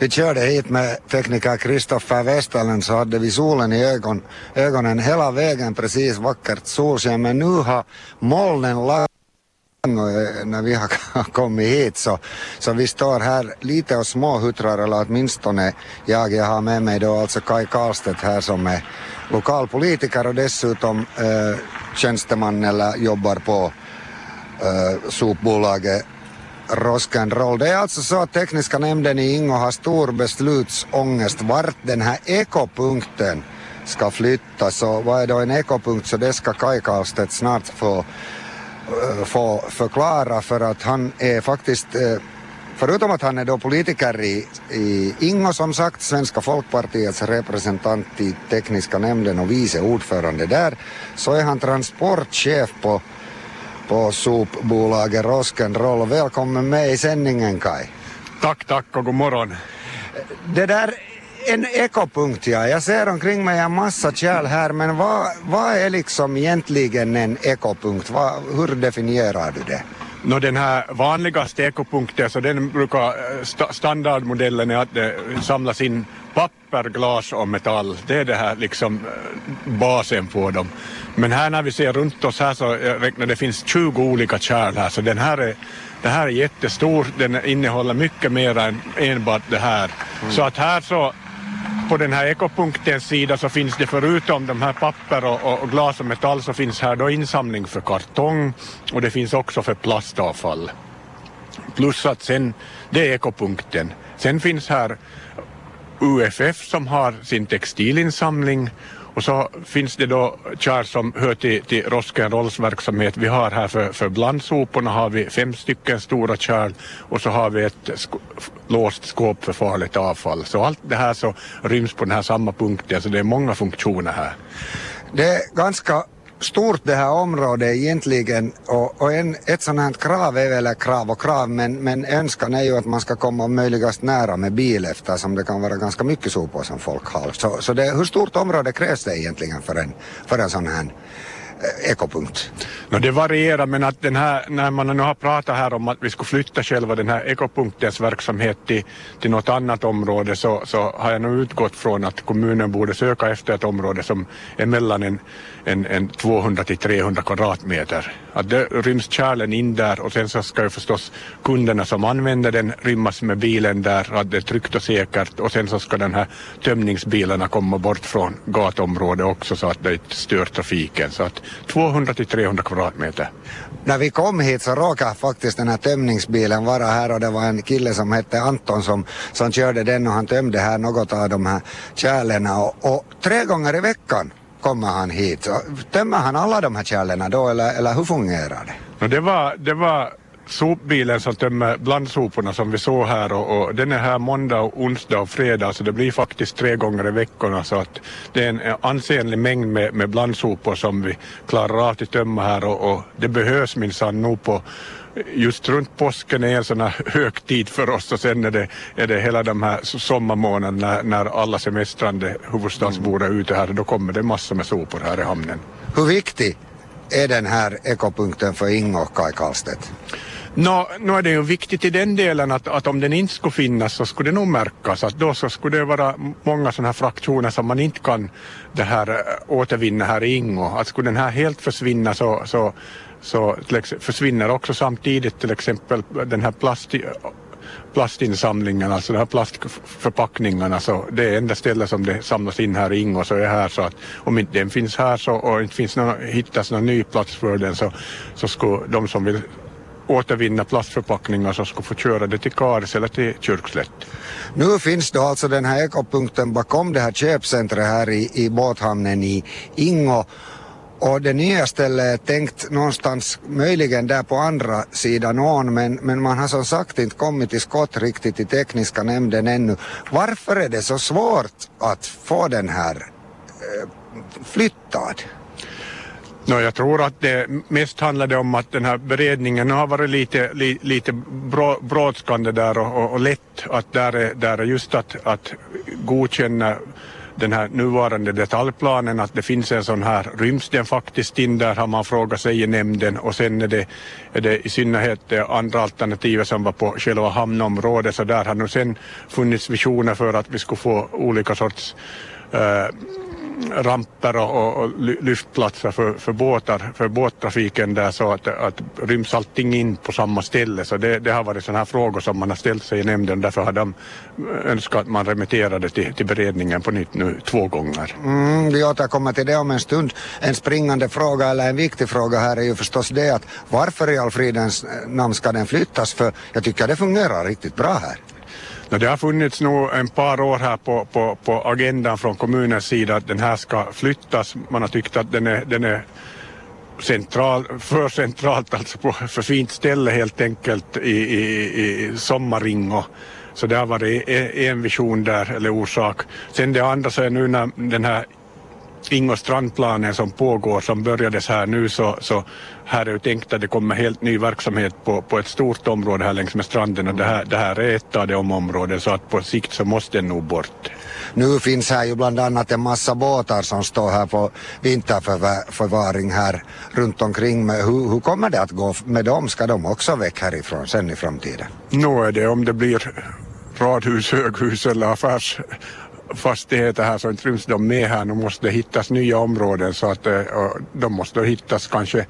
vi körde hit med tekniker Kristoffer Westerlund så hade vi solen i ögon, ögonen hela vägen, precis vackert solsken. Men nu har molnen lagt eh, när vi har kommit hit så, så vi står här lite och småhuttrar eller åtminstone jag, jag har med mig då alltså Kai Karlstedt här som är lokalpolitiker och dessutom eh, tjänsteman eller jobbar på eh, sopbolaget Rock'n'Roll. Det är alltså så att tekniska nämnden i Ingo har stor beslutsångest vart den här ekopunkten ska flyttas och vad är då en ekopunkt så det ska Kaj Karlstedt snart få, eh, få förklara för att han är faktiskt eh, Förutom att han är då politiker i, i Ingo som sagt, Svenska folkpartiets representant i tekniska nämnden och vice ordförande där, så är han transportchef på på sopbolaget Rock'n'Roll. Välkommen med i sändningen Kai. Tack, tack och god morgon. Det där en ekopunkt ja. Jag ser omkring mig en massa kärl här men vad, vad är liksom egentligen en ekopunkt? Vad, hur definierar du det? No, den här vanligaste ekopunkten, så den brukar, st standardmodellen är att det samlas in papper, glas och metall. Det är det här liksom eh, basen på dem. Men här när vi ser runt oss här så räknar det finns 20 olika kärl här så den här är, det här är jättestor, den innehåller mycket mer än enbart det här. Mm. Så att här så på den här ekopunktens sida så finns det förutom de här papper och, och, glas och metall så finns här då insamling för kartong och det finns också för plastavfall. Plus att sen, det är ekopunkten. Sen finns här UFF som har sin textilinsamling och så finns det då kärl som hör till, till Rosk'n'Rolls verksamhet. Vi har här för, för blandsoporna har vi fem stycken stora kärl och så har vi ett sk låst skåp för farligt avfall. Så allt det här så ryms på den här samma punkten så det är många funktioner här. Det är ganska stort det här området egentligen och, och en, ett sånt här krav är väl krav och krav men, men önskan är ju att man ska komma möjligast nära med bil eftersom det kan vara ganska mycket sopor som folk har. Så, så det, hur stort område krävs det egentligen för en, för en sån här ekopunkt? No, det varierar men att den här, när man nu har pratat här om att vi skulle flytta själva den här ekopunktens verksamhet till, till något annat område så, så har jag nog utgått från att kommunen borde söka efter ett område som är mellan en, en, en 200 till 300 kvadratmeter. Att det ryms kärlen in där och sen så ska ju förstås kunderna som använder den rymmas med bilen där, att det är tryggt och säkert och sen så ska den här tömningsbilarna komma bort från gatområdet också så att det inte stör trafiken. Så att 200 till 300 kvadratmeter. När vi kom hit så råkade faktiskt den här tömningsbilen vara här och det var en kille som hette Anton som, som körde den och han tömde här något av de här kärlen och, och tre gånger i veckan kommer han hit. Så, tömmer han alla de här kärlen då eller, eller hur fungerar det? det, var, det var sopbilen som tömmer blandsoporna som vi såg här och, och, den är här måndag, onsdag och fredag så det blir faktiskt tre gånger i veckorna så att det är en ansenlig mängd med, med blandsopor som vi klarar av att tömma här och, och det behövs minsann nog på just runt påsken är en sån här högtid för oss och sen är det, är det hela de här sommarmånaderna när, när alla semestrande huvudstadsbor är ute här då kommer det massor med sopor här i hamnen. Hur viktig är den här ekopunkten för Ingo Kaj Karlstedt? Nå, no, är det ju viktigt i den delen att, att om den inte skulle finnas så skulle det nog märkas att då så skulle det vara många sådana här fraktioner som man inte kan det här eh, återvinna här i Ingo. Att skulle den här helt försvinna så, så, så försvinner också samtidigt till exempel den här plast, plastinsamlingen, alltså de här plastförpackningarna, så det är enda stället som det samlas in här i Ingo så är här så att om inte den finns här så, och inte finns någon, hittas någon ny plats för den så, så skulle de som vill återvinna plastförpackningar som skulle få köra det till Karis eller till Kyrkslätt. Nu finns då alltså den här ekopunkten bakom det här köpcentret här i, i båthamnen i Ingo och det nya stället är tänkt någonstans möjligen där på andra sidan ån men, men man har som sagt inte kommit till skott riktigt i tekniska nämnden ännu. Varför är det så svårt att få den här eh, flyttad? No, jag tror att det mest handlade om att den här beredningen har varit lite, li, lite brådskande där och, och, och, lätt att där är, där är just att, att godkänna den här nuvarande detaljplanen att det finns en sån här, ryms den faktiskt in där har man frågat sig i nämnden. Och sen är det, är det i synnerhet det andra alternativet som var på själva hamnområdet. Så där har nu sen funnits visioner för att vi skulle få olika sorts eh, ramper och, och lyftplatser för, för båtar, för båttrafiken där så att, att ryms allting in på samma ställe. Så det, det har varit sådana här frågor som man har ställt sig i nämnden. Därför har de eh, önskat att man remitterade till, till beredningen på nytt nu två gånger. Mm, vi återkommer till det om en stund. En springande fråga eller en viktig fråga här är ju förstås det att varför i all fridens eh, namn ska den flyttas? För jag tycker det fungerar riktigt bra här. Det har funnits nog en par år här på, på, på agendan från kommunens sida att den här ska flyttas. Man har tyckt att den är, den är central, för centralt, alltså på för fint ställe helt enkelt i, i, i Sommaringo. Så det har varit e, e, en vision där, eller orsak. Sen det andra så är nu när den här Ingo strandplanen som pågår som börjades här nu så, så här är det tänkt att det kommer helt ny verksamhet på, på ett stort område här längs med stranden och det här, det här är ett av de områden så att på sikt så måste den nog bort. Nu finns här ju bland annat en massa båtar som står här på vinterförvaring här runt omkring. Men hur, hur kommer det att gå med dem? Ska de också väck härifrån sen i framtiden? Nu är det om det blir radhus, höghus eller affärs fastigheter här så inte ryms de med här. Nu måste det hittas nya områden så att eh, de måste hittas kanske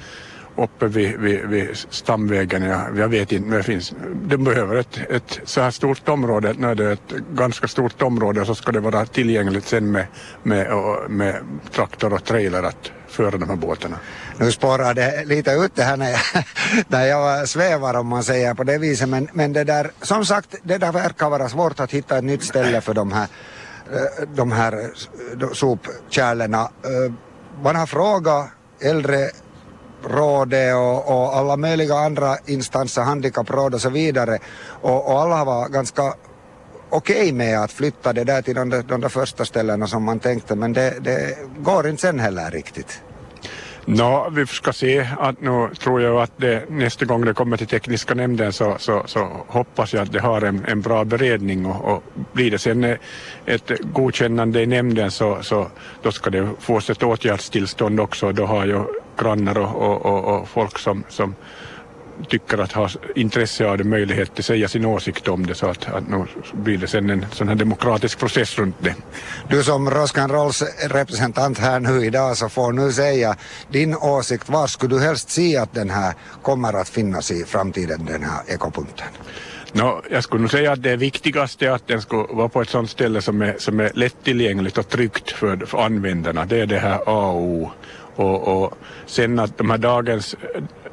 uppe vid, vid, vid stamvägen. Jag, jag vet inte, men det finns. De behöver ett, ett så här stort område, när det är ett ganska stort område så ska det vara tillgängligt sen med, med, med traktor och trailer att föra de här båtarna. Nu spårar det lite ut det här när jag, när jag svävar om man säger på det viset men, men det där, som sagt, det där verkar vara svårt att hitta ett nytt ställe för de här Eh, de här eh, sopkärlen. Eh, man har frågat äldre rådet och, och, alla möjliga andra instanser, handikappråd och så vidare och, och alla var ganska okej okay med att flytta det där till de, de där första ställena som man tänkte men det, det går inte sen heller riktigt. Nå, vi ska se att nu tror jag att det, nästa gång det kommer till tekniska nämnden så, så, så hoppas jag att det har en, en bra beredning och, och blir det sen ett godkännande i nämnden så, så då ska det fås ett åtgärdstillstånd också. Då har ju grannar och, och, och, och folk som, som tycker att ha intresse av det möjlighet att säga sin åsikt om det så att, att nu blir det sen en sån här demokratisk process runt det. Du som Rosk'n'Rolls representant här nu idag så får nu säga din åsikt. Var skulle du helst se att den här kommer att finnas i framtiden, den här ekopunkten? No, jag skulle nog säga att det viktigaste är att den ska vara på ett sådant ställe som är, som är lättillgängligt och tryggt för, för användarna. Det är det här A och och sen att de här dagens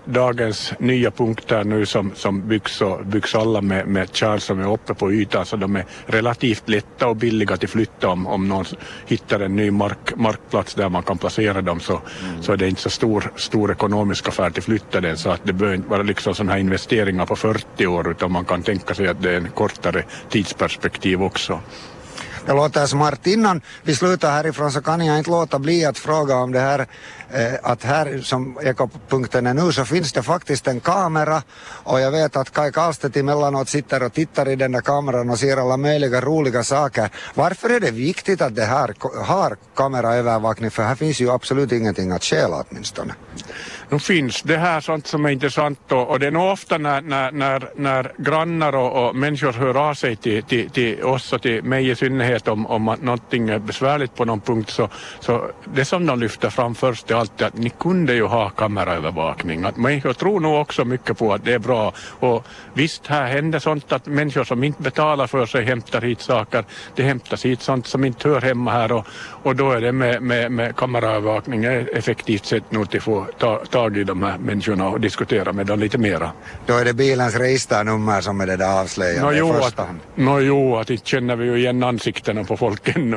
dagens nya punkter nu som, som byggs, och, byggs alla med, med kärl som är uppe på ytan så de är relativt lätta och billiga att flytta om, om någon hittar en ny mark, markplats där man kan placera dem så, mm. så är det inte så stor, stor ekonomisk affär att flytta den så att det behöver inte vara liksom sådana här investeringar på 40 år utan man kan tänka sig att det är en kortare tidsperspektiv också. Det låter smart. Innan vi slutar härifrån så kan jag inte låta bli att fråga om det här Eh, att här som ekopunkten är nu så finns det faktiskt en kamera och jag vet att Kai Karlstedt emellanåt sitter och tittar i den där kameran och ser alla möjliga roliga saker. Varför är det viktigt att det här har kameraövervakning för här finns ju absolut ingenting att stjäla åtminstone. Nu finns det här sånt som är intressant och, och det är nog ofta när, när, när, när grannar och, och människor hör av sig till, till, till oss och till mig i synnerhet om, om någonting är besvärligt på någon punkt så, så det som de lyfter fram först är alltid att ni kunde ju ha kameraövervakning. Att människor tror nog också mycket på att det är bra och visst här händer sånt att människor som inte betalar för sig hämtar hit saker. Det hämtas hit sånt som inte hör hemma här och, och då är det med, med, med kameraövervakning effektivt sätt nog att få ta, ta tag i de här människorna och diskutera med dem lite mera. Då är det bilens registrernummer som är det där avslöjande no, jo, att, no, jo, att inte känner vi ju igen ansiktena på folk ännu.